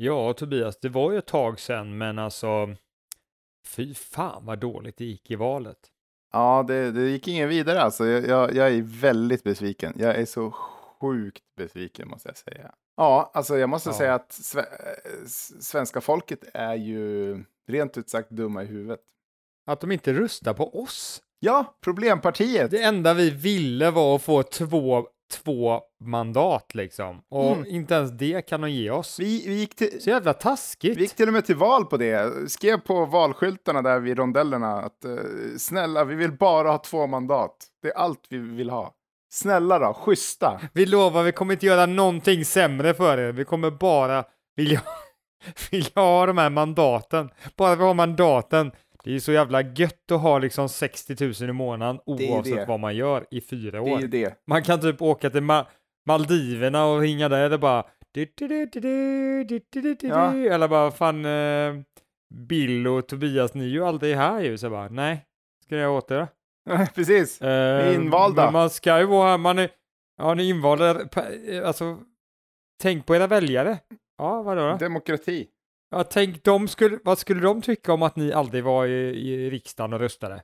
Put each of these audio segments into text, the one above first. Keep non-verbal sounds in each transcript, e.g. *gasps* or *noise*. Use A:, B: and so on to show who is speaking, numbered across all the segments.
A: Ja, Tobias, det var ju ett tag sedan, men alltså, fy fan vad dåligt det gick i valet.
B: Ja, det, det gick ingen vidare alltså. Jag, jag, jag är väldigt besviken. Jag är så sjukt besviken måste jag säga. Ja, alltså jag måste
A: Ja.
B: säga att sve, svenska folket är ju rent ut sagt dumma i huvudet.
A: Att de inte röstar på oss.
B: Ja, problempartiet.
A: Det enda vi ville var att få två, två mandat liksom. Och
B: Mm.
A: inte ens det kan de ge oss.
B: Vi, vi, gick till,
A: Så jävla taskigt.
B: vi gick till och med till val på det. Skrev på valskyltarna där vid rondellerna att eh, snälla, vi vill bara ha två mandat. Det är allt vi vill ha. Snälla då, schyssta. *laughs*
A: Vi lovar, vi kommer inte göra någonting sämre för er. Vi kommer bara vilja, *laughs* vilja ha de här mandaten. Bara vi har mandaten. Det är så jävla gött att ha liksom 60 000 i månaden oavsett vad man gör i fyra år.
B: Det det.
A: Man kan typ åka till Ma Maldiverna och hinga där och bara
B: ja.
A: eller bara fan eh, Bill och Tobias ni är ju aldrig här ju så jag bara nej ska jag åt det *laughs*
B: Precis,
A: eh,
B: invalda.
A: Man ska ju vara här, man är, ja ni är invalda, eh, alltså tänk på era väljare. Ja vadå då?
B: Demokrati.
A: Ja, tänk, de skulle, vad skulle de tycka om att ni aldrig var i, i riksdagen och röstade?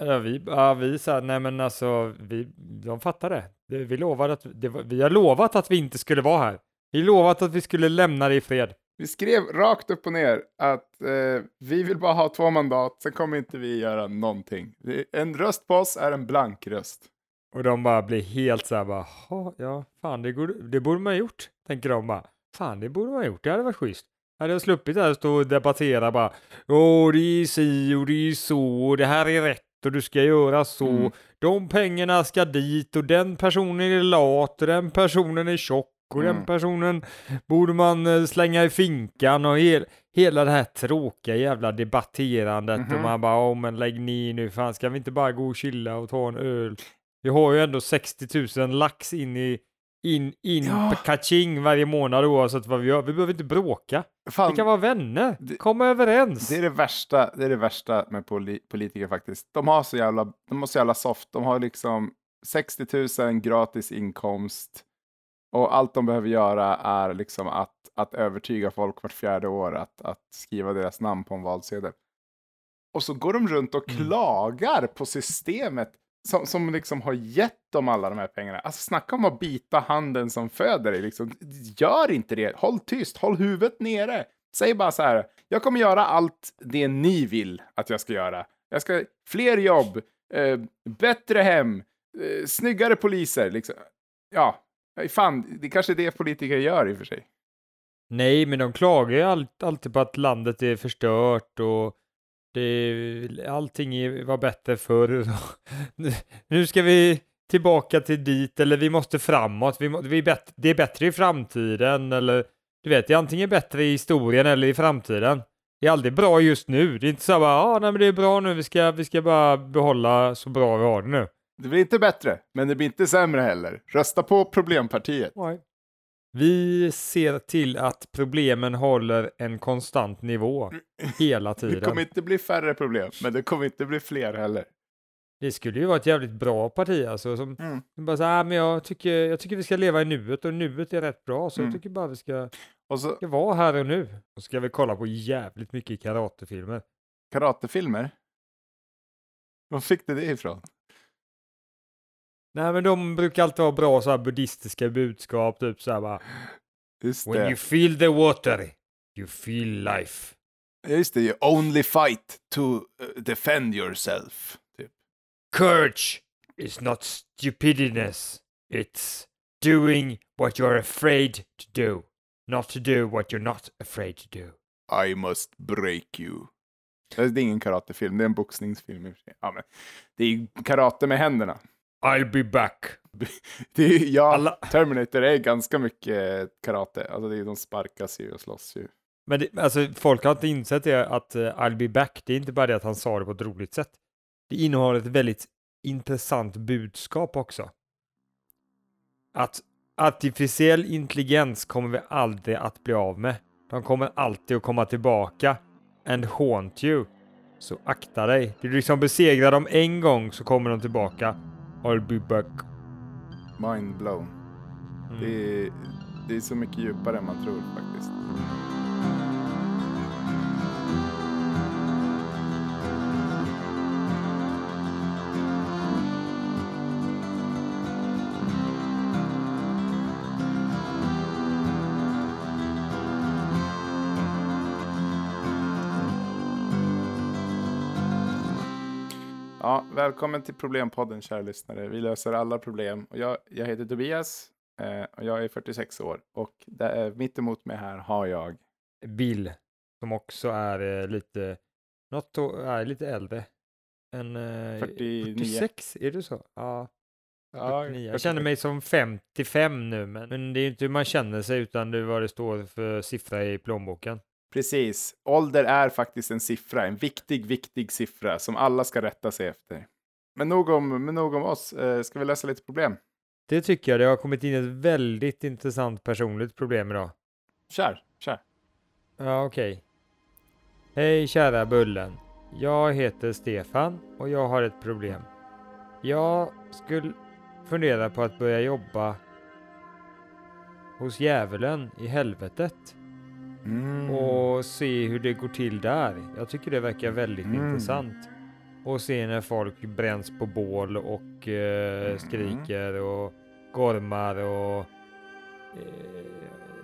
A: Ja, vi, ja, vi sa, nej men alltså, vi, de fattar det. vi, lovade att, det vi har lovat att vi inte skulle vara här. Vi lovat att vi skulle lämna det i fred.
B: Vi skrev rakt upp och ner att eh, vi vill bara ha två mandat, sen kommer inte vi göra någonting. En röst på oss är en blank röst.
A: Och de bara blir helt så här bara, "Ha, ja, fan det, går, det borde man ha gjort, tänker de bara. Fan, det borde man ha gjort, det hade varit schysst. Hade jag sluppit här stå och debattera bara, åh, det är si och det är så, och det här är rätt och du ska göra så.
B: Mm.
A: De pengarna ska dit och den personen är lat och den personen är tjock och den
B: Mm.
A: personen borde man eh, slänga i finkan och hel, hela det här tråkiga jävla debatterandet och
B: Mhm.
A: man bara, åh men lägg ner nu, fan ska vi inte bara gå och chilla och ta en öl? Vi har ju ändå 60 000 lax in i in, in
B: Ja.
A: kaching varje månad oavsett vad vi gör. Vi behöver inte bråka.
B: Fan,
A: Vi kan vara vänner.
B: det-
A: Komma överens.
B: det är det värsta, det är det värsta med poli politiker faktiskt. De har så jävla, de har så jävla soft. De har liksom 60 000 gratis inkomst. Och allt de behöver göra är liksom att, att övertyga folk vart fjärde år att, att skriva deras namn på en valsedel. Och så går de runt och
A: Mm.
B: klagar på systemet som, som liksom har gett dem alla de här pengarna. Alltså snacka om att bita handen som föder dig. Liksom. Gör inte det. Håll tyst. Håll huvudet nere. Säg bara så här. Jag kommer göra allt det ni vill att jag ska göra. Jag ska fler jobb, eh, bättre hem, eh, snyggare poliser. Liksom. Ja, eh, fan, det kanske är det politiker gör i och för sig.
A: Nej, men de klagar ju all, alltid på att landet är förstört och det, allting var bättre förr. *laughs* nu ska vi tillbaka till dit, eller vi måste framåt. Vi, må, vi är bättre, det är bättre i framtiden, eller du vet, det är antingen bättre i historien eller i framtiden. Det är aldrig bra just nu. Det är inte så bara, ah, nej men det är bra nu, vi ska, vi ska bara behålla så bra vi har det nu.
B: Det blir inte bättre, men det blir inte sämre heller. Rösta på problempartiet.
A: Nej. Vi ser till att problemen håller en konstant nivå hela
B: Det
A: tiden.
B: kommer inte bli färre problem, men det kommer inte bli fler heller.
A: Det skulle ju vara ett jävligt bra parti alltså. Som,
B: Mm.
A: som bara så här, "Ah, men jag tycker, jag tycker vi ska leva i nuet och nuet är rätt bra. Så
B: Mm.
A: jag tycker bara vi ska,
B: Och så
A: ska vara här och nu. Och ska vi kolla på jävligt mycket karatefilmer.
B: karatefilmer. Var fick du det ifrån?
A: Nej men de brukar alltid vara bra så här buddhistiska budskap. Typ så här bara.
B: Just
A: When you
B: det.
A: feel the water, you feel life.
B: Just det, you only fight to uh, defend yourself. Typ.
A: Courage is not stupidness. It's doing what you're afraid to do. Not to do what you're not afraid to do.
B: I must break you. Det är ingen karatefilm, det är en boxningsfilm i och för sig. Ja, men det är karate med händerna.
A: I'll be back. *laughs*
B: Det är, ja,
A: Alla-
B: Terminator är ganska mycket karate. Alltså det är, de sparkas ju och slåss ju.
A: Men det, alltså, folk har inte insett det att uh, I'll be back, det är inte bara det att han sa det på ett roligt sätt. Det innehåller ett väldigt intressant budskap också. Att artificiell intelligens kommer vi aldrig att bli av med. De kommer alltid att komma tillbaka and haunt you. Så akta dig. Du liksom besegrar dem en gång så kommer de tillbaka. I'll be back.
B: Mind blown.
A: Mm.
B: Det är, det är så mycket djupare än man tror faktiskt. Ja, välkommen till Problempodden kära lyssnare. Vi löser alla problem. Och jag, jag heter Tobias eh, och jag är 46 år. Och där, mitt emot mig här har jag
A: Bill, som också är eh, lite, något är lite äldre. än eh,
B: 49.
A: 46, är det så? Ja,
B: Ja,
A: 49. Jag känner mig som 55 nu, men, men det är ju inte hur man känner sig utan det är vad det står för siffra i plånboken.
B: Precis. Ålder är faktiskt en siffra, en viktig, viktig siffra som alla ska rätta sig efter. Men nog om, men nog om oss. Eh, ska vi lösa lite problem?
A: Det tycker jag, det har kommit in ett väldigt intressant personligt problem idag.
B: Kör, kör.
A: Ja, okej. Hej kära Bullen. Jag heter Stefan och jag har ett problem. Jag skulle fundera på att börja jobba hos djävulen i helvetet
B: Mm.
A: och se hur det går till där. Jag tycker det verkar väldigt
B: Mm.
A: intressant. Och se när folk bränns på bål och eh,
B: Mm.
A: skriker och gormar och eh,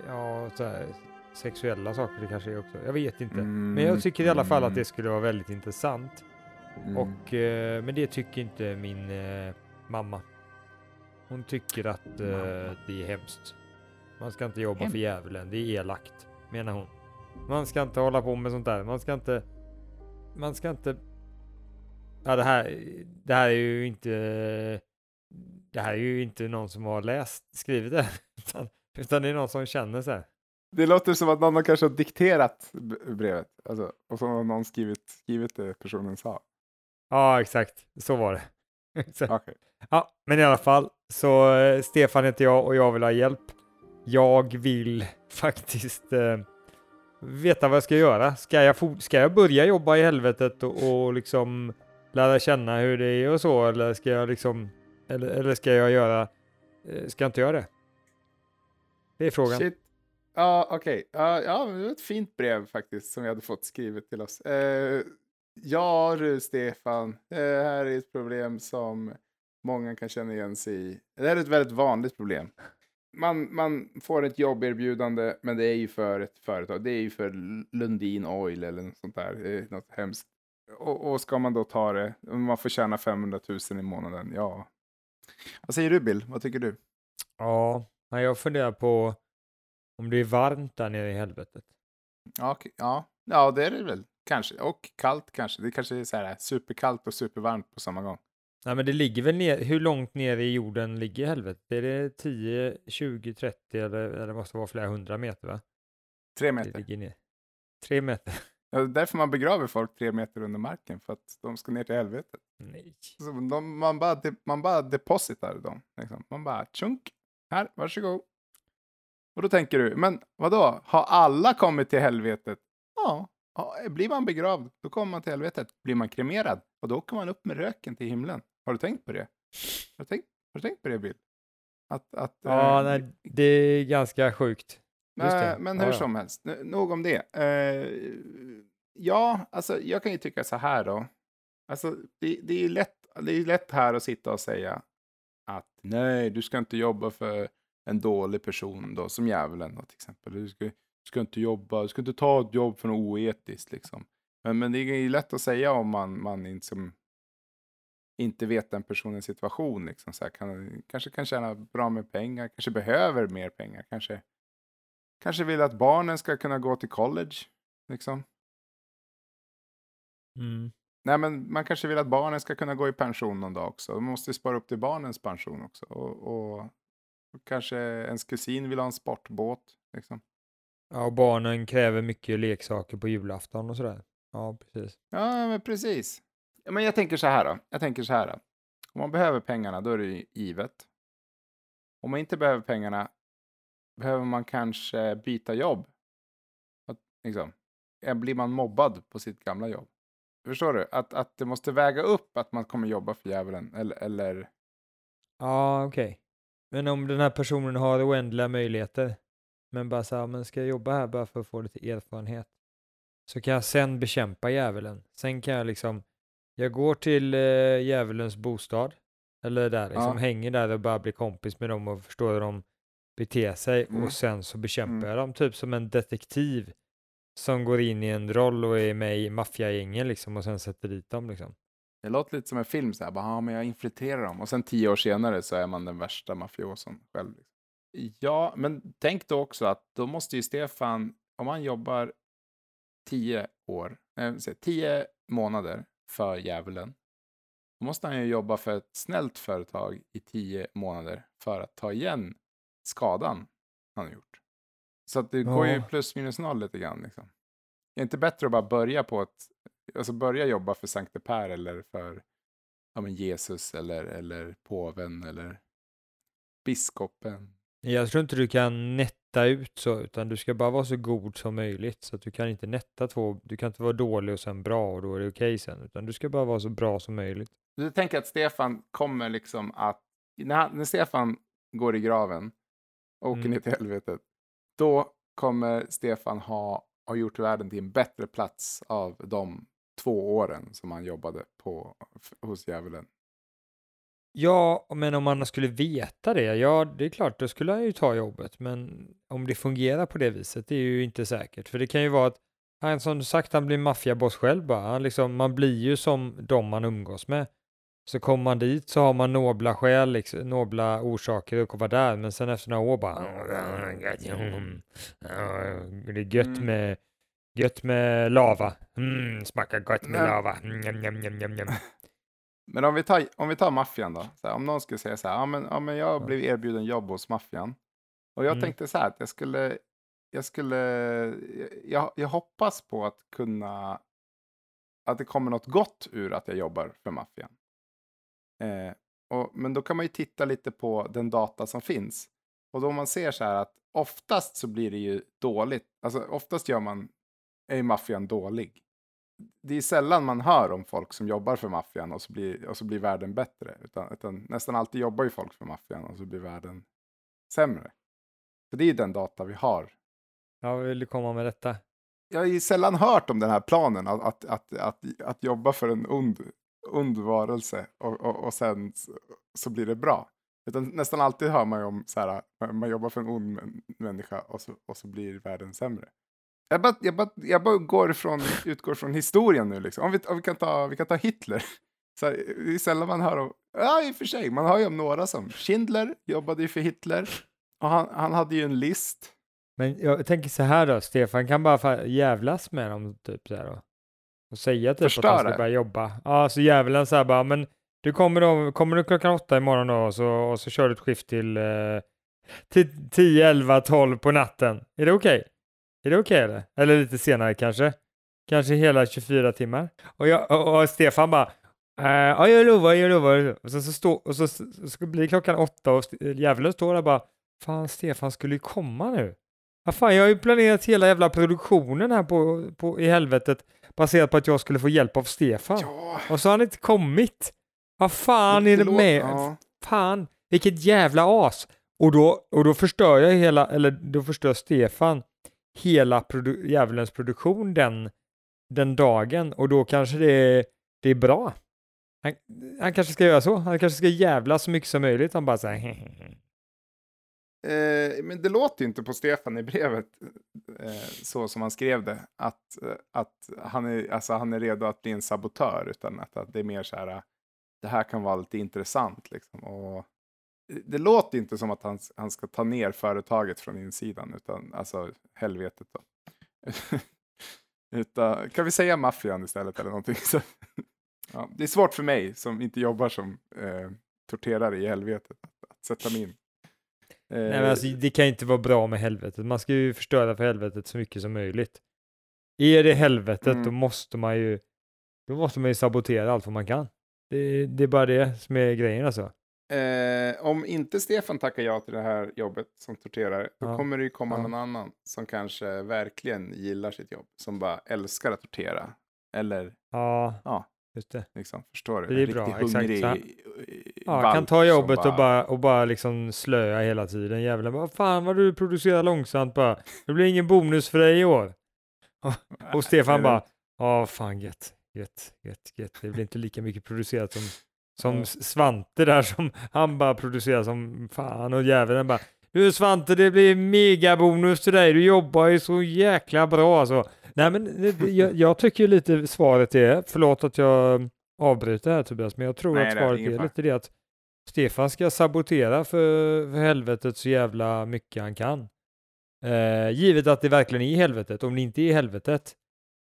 A: ja, så här, sexuella saker det kanske är också. Jag vet inte. Men jag tycker i alla fall att det skulle vara väldigt intressant.
B: Mm.
A: Och, eh, men det tycker inte min eh, mamma. Hon tycker att eh, det är hemskt. Man ska inte jobba för
B: Hemskt?
A: djävulen, det är elakt, menar hon. Man ska inte hålla på med sånt där, man ska inte... Man ska inte... Ja, det här, det här är ju inte... Det här är ju inte någon som har läst, skrivit det, *laughs* utan, utan det är någon som känner så här.
B: Det låter som att någon har kanske har dikterat brevet. Alltså, och så har någon skrivit, skrivit det personen sa.
A: Ja, exakt, så var det. *laughs* Exakt.
B: Okej.
A: Ja, men i alla fall så eh, Stefan heter jag och jag vill ha hjälp. Jag vill *laughs* faktiskt eh, veta vad jag ska göra. Ska jag, ska jag börja jobba i helvetet och, och liksom lära känna hur det är och så eller ska jag liksom eller, eller ska jag göra eh, ska jag inte göra det? Det är frågan.
B: Shit. Ja, okej. Ja, ja, det var ett fint brev faktiskt som vi hade fått skrivet till oss. Uh, ja du Stefan, det här är ett problem som många kan känna igen sig i. Det här är ett väldigt vanligt problem. Man, man får ett jobberbjudande, men det är ju för ett företag. Det är ju för Lundin Oil eller något sånt där. Är något hemskt. Och, och ska man då ta det, man får tjäna 500 000 i månaden, ja. Vad säger du Bill? Vad tycker du?
A: Ja, jag funderar på om det är varmt där nere i helvetet.
B: Ja, ja. ja, det är det väl. Kanske. Och kallt kanske. Det kanske är så här superkallt och supervarmt på samma gång.
A: Nej men det ligger väl ner, hur långt ner i jorden ligger helvetet? Är det 10, 20, 30 eller, eller det måste vara flera hundra meter va?
B: Tre meter.
A: Tre meter? *laughs*
B: Ja, det är därför man begraver folk tre meter under marken. För att de ska ner till helvetet.
A: Nej.
B: Så de, man, bara de, man bara depositar dem. Liksom. Man bara tjunk. Här, varsågod. Och då tänker du, men vadå? Har alla kommit till helvetet? Ja. ja. Blir man begravd, då kommer man till helvetet. Blir man kremerad, och då åker man upp med röken till himlen. Har du tänkt på det? Har du tänkt, har du tänkt på det, Bill? Att, att,
A: Ja,
B: eh,
A: nej, det är ganska sjukt.
B: Nej, men
A: Ja,
B: hur
A: ja.
B: som helst, N- nog om det. Eh, ja, alltså jag kan ju tycka så här då. Alltså det, det är lätt, det är lätt här att sitta och säga att nej, du ska inte jobba för en dålig person då, som djävulen då till exempel. Du ska, du ska inte jobba, du ska inte ta ett jobb för något oetiskt liksom. Men, men det är ju lätt att säga om man, man inte, som, inte vet den personens situation. Liksom, så här, kan, kanske kan tjäna bra med pengar, kanske behöver mer pengar, kanske Kanske vill att barnen ska kunna gå till college. Liksom.
A: Mm.
B: Nej, men man kanske vill att barnen ska kunna gå i pension någon dag också. Man måste spara upp till barnens pension också. Och, och, och kanske ens kusin vill ha en sportbåt. Liksom.
A: Ja, och barnen kräver mycket leksaker på julafton och sådär. Ja, precis.
B: Ja, men precis. Men jag tänker så här då. Jag tänker så här då. Om man behöver pengarna, då är det ju givet. Om man inte behöver pengarna, behöver man kanske byta jobb. Att, liksom, eh, blir man mobbad på sitt gamla jobb? Förstår du? Att, att det måste väga upp att man kommer jobba för djävulen. Eller, eller
A: Ja, okej. Men om den här personen har oändliga möjligheter men bara så här, men ska jag jobba här bara för att få lite erfarenhet? Så kan jag sen bekämpa djävulen. Sen kan jag liksom, jag går till eh, djävulens bostad, eller där liksom,
B: Ja.
A: hänger där och bara blir kompis med dem och förstår hur de beter sig
B: Mm.
A: och sen så bekämpar
B: Mm.
A: jag dem, typ som en detektiv som går in i en roll och är med i maffiagängen liksom och sen sätter dit dem liksom.
B: Det låter lite som en film, så här, bara, ja, men jag infiltrerar dem. Och sen tio år senare så är man den värsta mafiosen själv. Liksom. Ja, men tänk då också att då måste ju Stefan, om han jobbar tio år, nej, tio månader för djävulen, då måste han ju jobba för ett snällt företag i tio månader för att ta igen skadan han har gjort. Så att det går ju
A: Ja.
B: plus minus noll lite grann. Liksom. Det är inte bättre att bara börja på ett, alltså börja jobba för Sankte Per eller för ja, men Jesus eller, eller påven eller biskopen.
A: Jag tror inte du kan netta ut så, utan du ska bara vara så god som möjligt. Så att du kan inte netta två, du kan inte vara dålig och sen bra och då är det okej sen, utan du ska bara vara så bra som möjligt.
B: Du tänker att Stefan kommer liksom att, när, när Stefan går i graven och åker
A: Mm.
B: ner till helvetet, då kommer Stefan ha, ha gjort världen till en bättre plats av de två åren som han jobbade på, hos djävulen.
A: Ja, men om man skulle veta det, ja, det är klart, då skulle han ju ta jobbet, men om det fungerar på det viset, det är ju inte säkert, för det kan ju vara att han som sagt, han blir maffiaboss själv bara, han liksom, man blir ju som de man umgås med. Så kommer man dit så har man nobla skäl, liksom, nobla orsaker att komma där, men sen efter några år bara, det är gött
B: Mm.
A: med, gött med lava, mm, smakar gott med lava, mm, njam, njam, njam.
B: Men om vi tar, om vi tar maffian då. Så här, om någon skulle säga så här, ja men, ja, men jag
A: Ja.
B: blev erbjuden jobb hos maffian. Och jag
A: Mm.
B: tänkte så här att jag skulle, jag skulle, jag, jag hoppas på att kunna, att det kommer något gott ur att jag jobbar för maffian. Eh, och, men då kan man ju titta lite på den data som finns. Och då man ser så här att oftast så blir det ju dåligt, alltså oftast gör man, är maffian dålig det är sällan man hör om folk som jobbar för maffian och så blir, och så blir världen bättre. Utan, utan nästan alltid jobbar ju folk för maffian och så blir världen sämre. Så det är ju den data vi har.
A: Ja, vill du komma med detta?
B: Jag har ju sällan hört om den här planen att, att, att, att, att jobba för en ond, ond varelse och, och, och sen så, så blir det bra. Utan nästan alltid hör man ju om så här, man jobbar för en ond män- människa och så, och så blir världen sämre. Jag bara, jag bara, jag bara går från, utgår från historien nu liksom. Om vi, om vi, kan, ta, vi kan ta Hitler. Så här, det är sällan man hör om, ja i och för sig, man hör ju om några som, Schindler jobbade ju för Hitler. Och han, han hade ju en list.
A: Men jag tänker så här då, Stefan kan bara jävlas med dem typ så här då. Och säga typ att
B: Förstöra.
A: han ska börja jobba. Ja, så djävulen så här bara, men du kommer då, kommer du klockan åtta imorgon då och så, och så kör du ett skift till, eh, till 10, 11, 12 på natten. Är det okej? Är det okej eller? Eller lite senare kanske? Kanske hela 24 timmar? Och, jag, och, och Stefan bara, eh, ja jag lovar, jag lovar. Och, sen så, stå, och så, så, så blir klockan åtta och st- djävulen står där bara, fan Stefan skulle ju komma nu. Ja, fan, jag har ju planerat hela jävla produktionen här på, på, i helvetet baserat på att jag skulle få hjälp av Stefan.
B: Ja,
A: Och så har han inte kommit. Vad fan är det med?
B: Ja.
A: Fan, vilket jävla as. Och då, och då förstör jag hela, eller då förstör Stefan hela produ- djävulens produktion den, den dagen och då kanske det är, det är bra. Han, han kanske ska göra så. Han kanske ska jävla så mycket som möjligt. Han bara säger *laughs*
B: Eh, men det låter ju inte på Stefan i brevet eh, så som han skrev det. Att, att han, är, alltså, han är redo att bli en sabotör. Utan att, att det är mer så här, det här kan vara lite intressant. Liksom. Och det låter inte som att han, han ska ta ner företaget från insidan. Utan, alltså helvetet då. *laughs* utan, kan vi säga maffian istället eller någonting? *laughs* Så, ja, det är svårt för mig som inte jobbar som eh, torterare i helvetet att, sätta mig in. Eh,
A: Nej, men alltså, det kan inte vara bra med helvetet. Man ska ju förstöra för helvetet så mycket som möjligt. Är det helvetet,
B: Mm.
A: då måste man ju då måste man ju sabotera allt vad man kan. Det, det är bara det som är grejen alltså.
B: Eh, om inte Stefan tackar ja till det här jobbet som torterare, då
A: Ja.
B: kommer det ju komma
A: Ja.
B: någon annan som kanske verkligen gillar sitt jobb, som bara älskar att tortera. Eller,
A: Ja,
B: Ja.
A: just det.
B: liksom, förstår du?
A: Det är bra, exakt
B: hungrig,
A: så här. Ja, kan ta jobbet och bara, och bara liksom slöa hela tiden. Jävlar, vad fan vad du producerar långsamt bara. Det blir ingen bonus för dig i år. *laughs* Och Stefan bara, ja fan gött, gött, gött, gött. Det blir inte lika mycket producerat som, som. Svante där som han bara producerar som fan och jäveln bara, du Svante det blir megabonus till dig, du jobbar ju så jäkla bra alltså. Nej men det- jag, jag tycker lite svaret är, förlåt att jag avbryter här Tobias, men jag tror
B: Nej,
A: att
B: är
A: svaret är
B: fara.
A: lite det att Stefan ska sabotera för, för helvetet så jävla mycket han kan. Eh, givet att det verkligen är i helvetet, om det inte är i helvetet,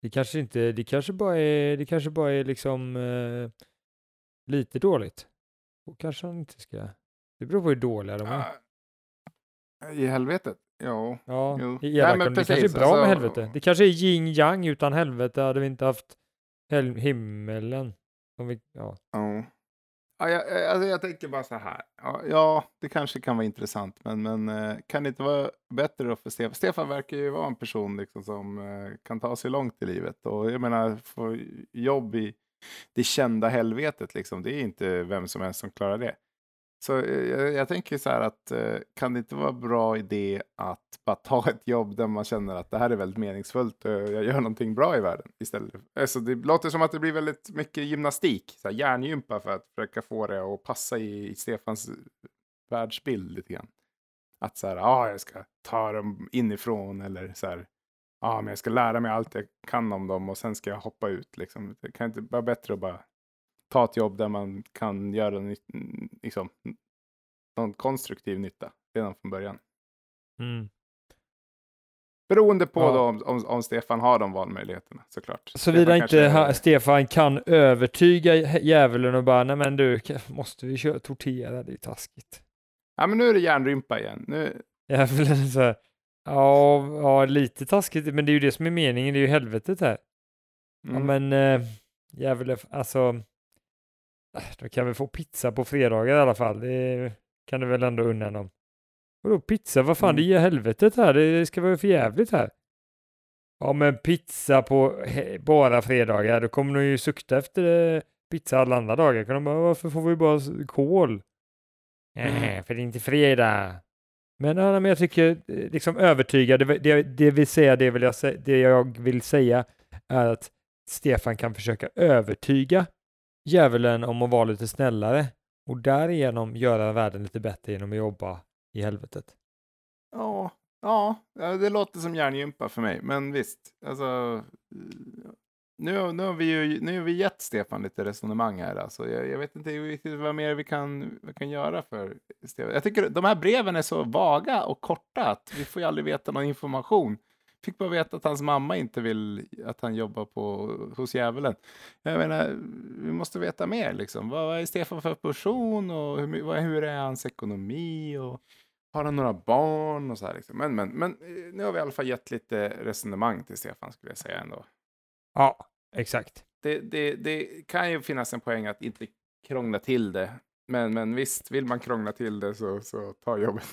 A: det kanske inte, det kanske bara är, det kanske bara är liksom eh, lite dåligt. Och kanske han inte ska, det beror på hur dåliga de är.
B: I helvetet? Jo.
A: Ja,
B: Jo.
A: i
B: Nej, men
A: det kanske är
B: precis,
A: bra
B: alltså-
A: med helvete. Det kanske är yin yang utan helvete hade vi inte haft himmelen. Om vi, ja.
B: Ja. Ja, jag, alltså jag tänker bara så här. Ja, det kanske kan vara intressant, men, men eh, kan det inte vara bättre för Stefan? Stefan verkar ju vara en person liksom som eh, kan ta sig långt i livet. Och jag menar, få jobb i det kända helvetet, liksom, det är inte vem som helst som klarar det. Så eh, jag, jag tänker så här att eh, kan det inte vara bra idé att bara ta ett jobb där man känner att det här är väldigt meningsfullt eh, och jag gör någonting bra i världen istället. Alltså det låter som att det blir väldigt mycket gymnastik, så här hjärngympa för att försöka få det att passa i, i Stefans världsbild lite grann. Att så här, ja, ah, jag ska ta dem inifrån eller så här, ah, men jag ska lära mig allt jag kan om dem och sen ska jag hoppa ut liksom. Det kan inte vara bättre att bara ta ett jobb där man kan göra liksom, någon konstruktiv nytta redan från början.
A: Mm.
B: Beroende på
A: Ja.
B: då om, om, om Stefan har de valmöjligheterna såklart.
A: Såvida inte ha, Stefan kan övertyga jä- djävulen och bara, nej men du, måste vi köra tortera? Det är taskigt.
B: Ja, men nu är det järnrympa igen. Nu,
A: Djävulen är så här, ja, ja, lite taskigt, men det är ju det som är meningen, det är ju helvetet här. Ja
B: mm.
A: men, äh, djävulen, alltså, äh, de kan väl få pizza på fredagar i alla fall, det kan du väl ändå unna dem. Vadå pizza, vad fan,
B: Mm.
A: det är ju helvetet här, det ska vara för jävligt här. Ja men pizza på bara fredagar, då kommer de ju sukta efter eh, pizza alla andra dagar. Kan de bara, varför får vi bara kol?
B: Mm.
A: Eh, för det är inte fredag. Men, men jag tycker eh, liksom övertyga, det, det, det vill säga, det, vill jag, det jag vill säga är att Stefan kan försöka övertyga djävulen om att vara lite snällare och därigenom göra världen lite bättre genom att jobba i helvetet.
B: ja, ja, det låter som hjärngympa för mig. Men visst, alltså. Nu, nu, har vi ju, nu har vi gett Stefan lite resonemang här. Alltså, jag, jag vet inte riktigt vad mer vi kan, vi kan göra för Stefan. Jag tycker de här breven är så vaga och korta att vi får ju aldrig veta någon information. Fick bara veta att hans mamma inte vill att han jobbar på, hos djävulen. Jag menar, vi måste veta mer liksom. Vad är Stefan för person och hur, hur är hans ekonomi och har han några barn och så här liksom. Men, men, men eh, nu har vi i alla fall gett lite resonemang till Stefan skulle jag säga ändå.
A: Ja, exakt.
B: Det, det, det kan ju finnas en poäng att inte krångla till det. Men, men visst, vill man krångla till det så, så ta jobbet.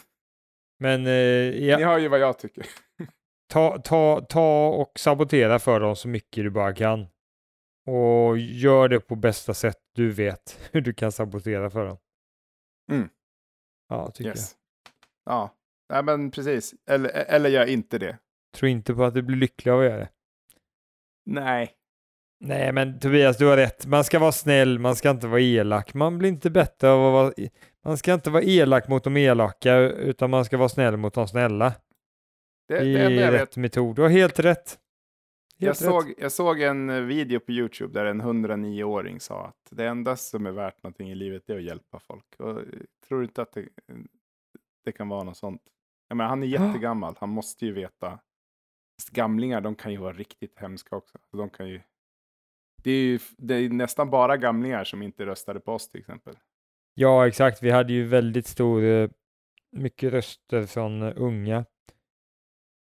A: Men eh, ja,
B: Ni hör ju vad jag tycker.
A: ta, ta, ta och sabotera för dem så mycket du bara kan. Och gör det på bästa sätt du vet *laughs* hur du kan sabotera för dem.
B: Mm.
A: Ja, tycker
B: Yes. Ja, Nej, men precis. Eller, eller gör inte det.
A: jag. Tror inte på att du blir lycklig av att göra det.
B: Nej.
A: Nej, men Tobias, du har rätt. Man ska vara snäll, man ska inte vara elak. Man blir inte bättre av att vara... Man ska inte vara elak mot de elaka, utan man ska vara snäll mot de snälla.
B: Det,
A: Det är
B: jag vet
A: rätt metod. Du har helt rätt.
B: Jag
A: Helt rätt.
B: såg, jag såg en eh, video på YouTube där en 109-åring sa att det enda som är värt någonting i livet är att hjälpa folk. Och jag tror inte att det, det kan vara något sånt. Jag menar, han är *gasps* jättegammal, han måste ju veta. Gamlingar, de kan ju vara riktigt hemska också. De kan ju... det, är ju det är nästan bara gamlingar som inte röstade på oss till exempel.
A: Ja, exakt. Vi hade ju väldigt stor, eh, mycket röster från eh, unga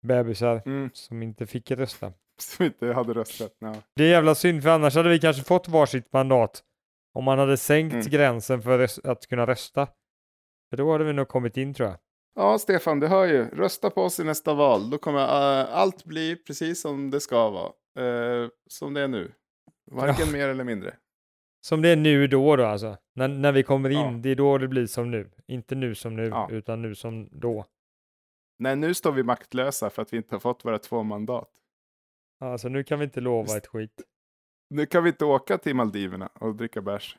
A: bebisar
B: Mm,
A: som inte fick rösta. *laughs*
B: som inte hade röstat. Ja.
A: Det är jävla synd, för annars hade vi kanske fått varsitt mandat om man hade sänkt
B: Mm.
A: gränsen för att kunna rösta. För då hade vi nog kommit in tror jag.
B: Ja, Stefan, du hör ju. Rösta på oss i nästa val. Då kommer eh, allt bli precis som det ska vara. Eh, som det är nu. Varken mer eller mindre.
A: Som det är nu då då alltså. När, när vi kommer in,
B: Ja.
A: det är då det blir som nu. Inte nu som nu,
B: Ja.
A: utan nu som då.
B: Nej, nu står vi maktlösa för att vi inte har fått våra två mandat.
A: Alltså nu kan vi inte lova
B: Just-
A: ett skit.
B: Nu kan vi inte åka till Maldiverna och dricka bärs.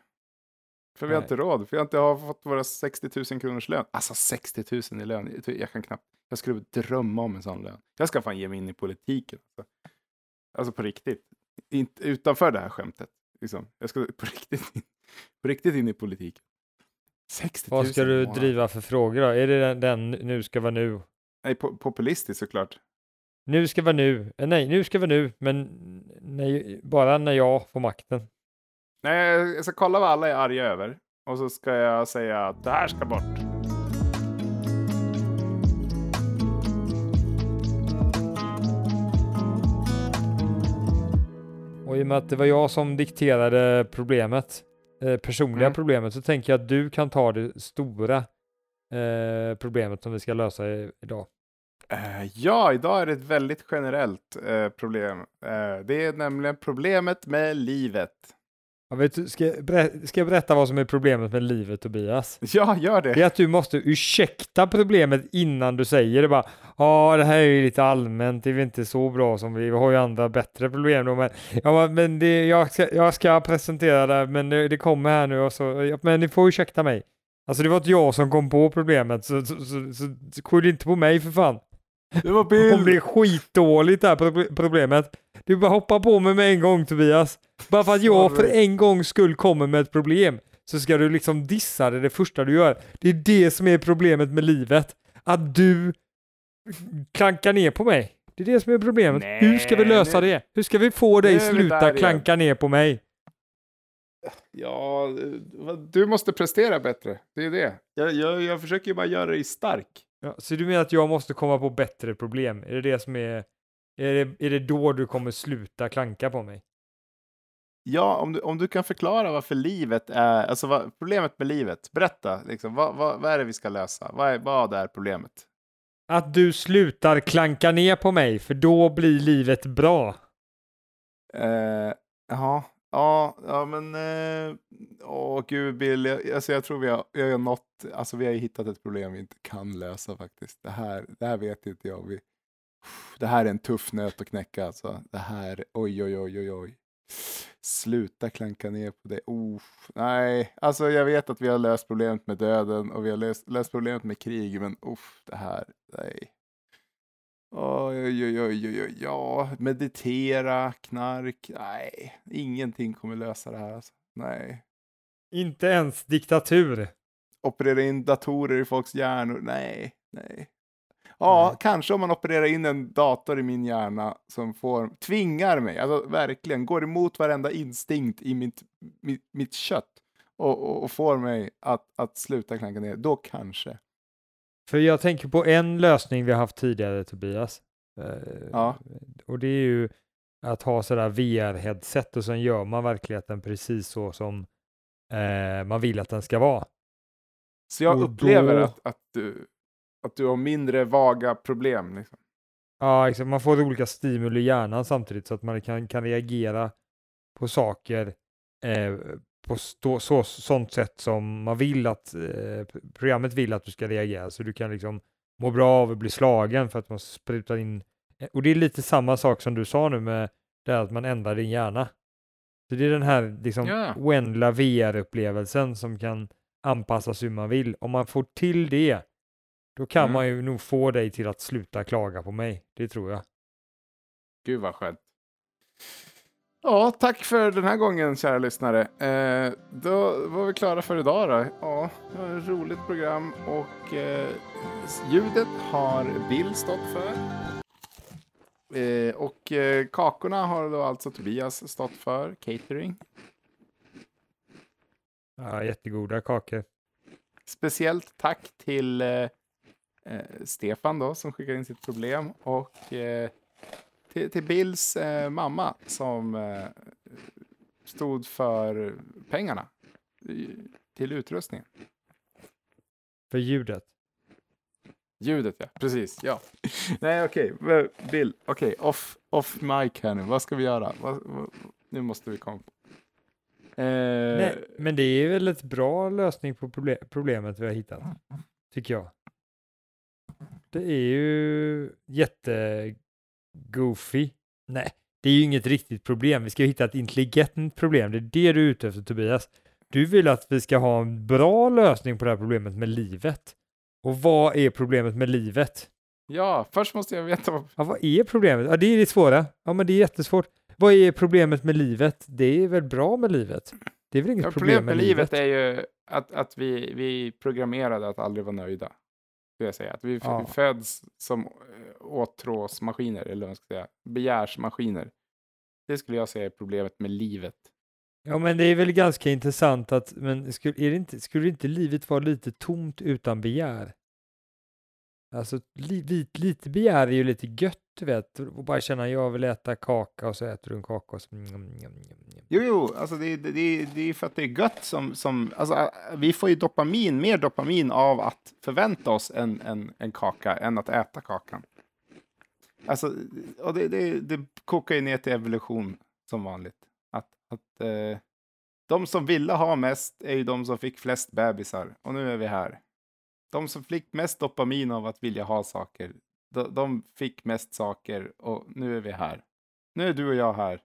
B: För vi har
A: Nej.
B: inte råd. Vi har inte har fått våra 60 000 kronors lön. Alltså 60 000 i lön. Jag kan knappt. Jag skulle drömma om en sån lön. Jag ska fan ge mig in i politiken. Alltså, alltså på riktigt. Inte utanför det här skämtet. Liksom. Jag ska på *laughs* riktigt, in- på riktigt in i politiken. 60 000
A: Vad ska du
B: månaden.
A: driva för frågor då? Är det den, den nu ska vara nu?
B: Nej, po- populistiskt såklart.
A: Nu ska vara nu. Eh, nej, nu ska vara nu, men nej, bara när jag får makten.
B: Nej, jag ska kolla vad alla är arga över. Och så ska jag säga att det här ska bort.
A: I och med att det var jag som dikterade problemet, eh, personliga
B: Mm.
A: problemet, så tänker jag att du kan ta det stora eh, problemet som vi ska lösa i, idag.
B: Eh, ja, idag är det ett väldigt generellt eh, problem. Eh, det är nämligen problemet med livet.
A: Jag vet, ska, jag berä- ska jag berätta vad som är problemet med livet Tobias?
B: Ja, gör det.
A: Det är att du måste ursäkta problemet innan du säger det bara. Ja, det här är ju lite allmänt, det är väl inte så bra som vi, vi har ju andra bättre problem då, men, ja, men det, jag, ska, jag ska presentera det, men det, det kommer här nu och så, ja, men ni får ursäkta mig. Alltså det var inte jag som kom på problemet, så, så, så, så, så skyll inte på mig för fan.
B: Det var Bill.
A: det är skitdåligt det här pro- problemet. Du bara hoppa på mig med en gång Tobias. Bara för att jag för en gångs skull kommer med ett problem så ska du liksom dissa det det första du gör. Det är det som är problemet med livet. Att du klankar ner på mig. Det är det som är problemet. Hur ska vi
B: Nej,
A: lösa
B: nu-
A: det? Hur ska vi få dig sluta klanka ner på mig?
B: Ja, du måste prestera bättre. Det är det. Jag, jag, jag försöker ju bara göra dig stark.
A: Ja, så du menar att jag måste komma på bättre problem? Är det det som är... Är det, är det då du kommer sluta klanka på mig?
B: Ja, om du, om du kan förklara varför livet är, alltså vad, problemet med livet. Berätta, liksom, vad, vad, vad är det vi ska lösa? Vad är, vad är problemet?
A: Att du slutar klanka ner på mig, för då blir livet bra.
B: Eh, Jaha, ja, ja men, eh, åh gud Bill, jag, alltså jag tror vi har, vi har nått, alltså vi har ju hittat ett problem vi inte kan lösa faktiskt. Det här, det här vet inte jag. Vi, det här är en tuff nöt att knäcka alltså. Det här, oj oj oj oj oj. Sluta klanka ner på det. Oh, nej, alltså jag vet att vi har löst problemet med döden och vi har löst, löst problemet med krig, men uff, det här, nej. Oj, oj, oj, oj, oj, ja, meditera, knark, nej, ingenting kommer lösa det här. Alltså. Nej.
A: Inte ens diktatur.
B: Operera in datorer i folks hjärnor, nej, nej. Ja,
A: Nej.
B: kanske om man opererar in en dator i min hjärna som får, tvingar mig, alltså verkligen, går emot varenda instinkt i mitt, mitt, mitt kött och, och, och får mig att, att sluta klanka ner, då kanske.
A: För jag tänker på en lösning vi har haft tidigare Tobias. Eh,
B: Ja.
A: Och det är ju att ha sådär VR-headset och sen gör man verkligheten precis så som eh, man vill att den ska vara.
B: Så jag
A: Och
B: upplever
A: då-
B: att, att, du, att du har mindre vaga problem. Liksom.
A: Ja, exakt. Man får olika stimuli i hjärnan samtidigt så att man kan, kan reagera på saker eh, på stå, så, sånt sätt som man vill att eh, programmet vill att du ska reagera. Så du kan liksom må bra av att bli slagen för att man sprutar in. eh, Och det är lite samma sak som du sa nu med det att man ändrar din hjärna. Så det är den här liksom
B: Ja.
A: oändliga VR-upplevelsen som kan anpassas hur man vill. Om man får till det, då kan
B: Mm.
A: man ju nog få dig till att sluta klaga på mig. Det tror jag.
B: Gud vad skönt. Ja, tack för den här gången kära lyssnare. Eh, då var vi klara för idag då. Ja, det var ett roligt program och eh, ljudet har Bill stått för. Eh, och eh, kakorna har då alltså Tobias stått för, catering.
A: Ja, jättegoda kakor.
B: Speciellt tack till eh, eh, Stefan då som skickade in sitt problem och till, till Bills eh, mamma som eh, stod för pengarna till utrustningen.
A: För ljudet.
B: Ljudet ja, precis. Ja. Nej okej, okay. Bill, okej, off, off mic här nu. Vad ska vi göra? Nu måste vi komma på. Eh,
A: Nej, men det är väl ett bra lösning på proble problemet vi har hittat, tycker jag. Det är ju jättegoofy. Nej, det är ju inget riktigt problem. Vi ska ju hitta ett intelligent problem. Det är det du är ute efter Tobias. Du vill att vi ska ha en bra lösning på det här problemet med livet. Och vad är problemet med livet?
B: Ja, först måste jag veta vad...
A: Ja, vad är problemet? Ja, det är det svåra. Ja, men det är jättesvårt. Vad är problemet med livet? Det är väl bra med livet? Det är väl inget
B: Ja,
A: problem med livet?
B: är ju att, att vi, vi programmerade att aldrig vara nöjda. Skulle jag säga. Att vi
A: Ja.
B: föds som eh, åtråsmaskiner, eller vad man ska säga, begärsmaskiner. Det skulle jag säga är problemet med livet.
A: Ja, men det är väl ganska intressant att, men skulle, är det inte, skulle inte livet vara lite tomt utan begär? Alltså, lite, lite begär är ju lite gött, du vet, och bara känna jag vill äta kaka och så äter du en kaka och så... Mm, mm, mm.
B: Jo, jo, alltså det, det, det, det är för att det är gött som, som alltså, vi får ju dopamin, mer dopamin av att förvänta oss en, en, en kaka än att äta kakan. Alltså, och det, det, det kokar ju ner till evolution som vanligt. Att, att eh, de som ville ha mest är ju de som fick flest bebisar och nu är vi här. De som fick mest dopamin av att vilja ha saker, de, de fick mest saker och nu är vi här. Nu är du och jag här.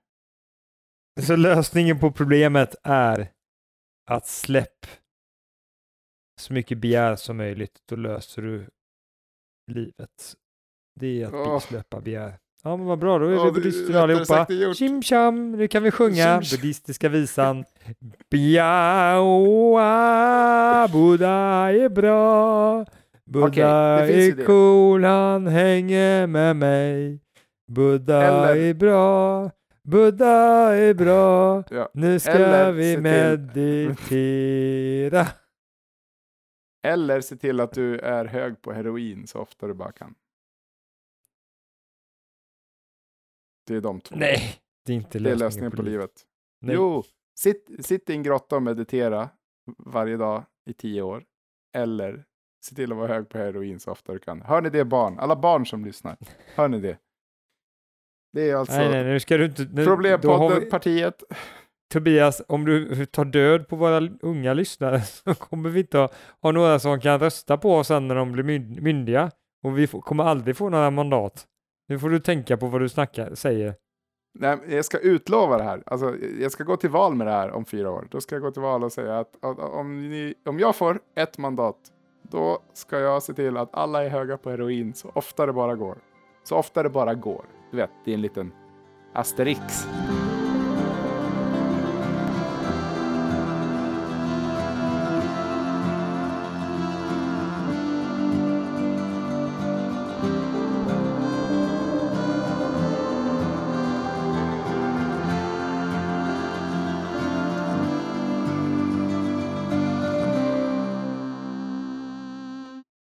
A: Så lösningen på problemet är att släpp så mycket begär som möjligt, då löser du livet. Det är att
B: Åh.
A: släppa begär. Ja, men vad bra, då är
B: Ja,
A: vi
B: det
A: buddister
B: lättare
A: allihopa. Tjim tjam, nu kan vi sjunga buddhistiska visan. *laughs* Bjaoa, Buddha är bra. Buddha
B: det ju
A: är
B: det.
A: cool, han hänger med mig. Buddha
B: Eller-
A: är bra, Buddha är bra. *laughs*
B: Ja.
A: Nu ska
B: Eller
A: vi meditera. *laughs*
B: Eller se till att du är hög på heroin så ofta du bara kan. Det är de två.
A: Nej, det är inte
B: det är
A: lösningen,
B: lösningen på livet.
A: Nej.
B: Jo, sitt, sitt i en grotta och meditera varje dag i tio år. Eller se till att vara hög på heroin så ofta du kan. Hör ni det barn? Alla barn som lyssnar. Hör ni det? Det är alltså
A: nej, nej, nu ska du inte... Nu,
B: Problempodden,
A: vi,
B: partiet.
A: Tobias, om du tar död på våra unga lyssnare *laughs* så kommer vi inte ha, ha några som kan rösta på oss sen när de blir myn- myndiga. Och vi får, kommer aldrig få några mandat. Nu får du tänka på vad du snackar, säger.
B: Nej, jag ska utlova det här. Alltså, jag ska gå till val med det här om fyra år. Då ska jag gå till val och säga att att om, ni, om jag får ett mandat, då ska jag se till att alla är höga på heroin så ofta det bara går. Så ofta det bara går. Du vet, det är en liten asterix.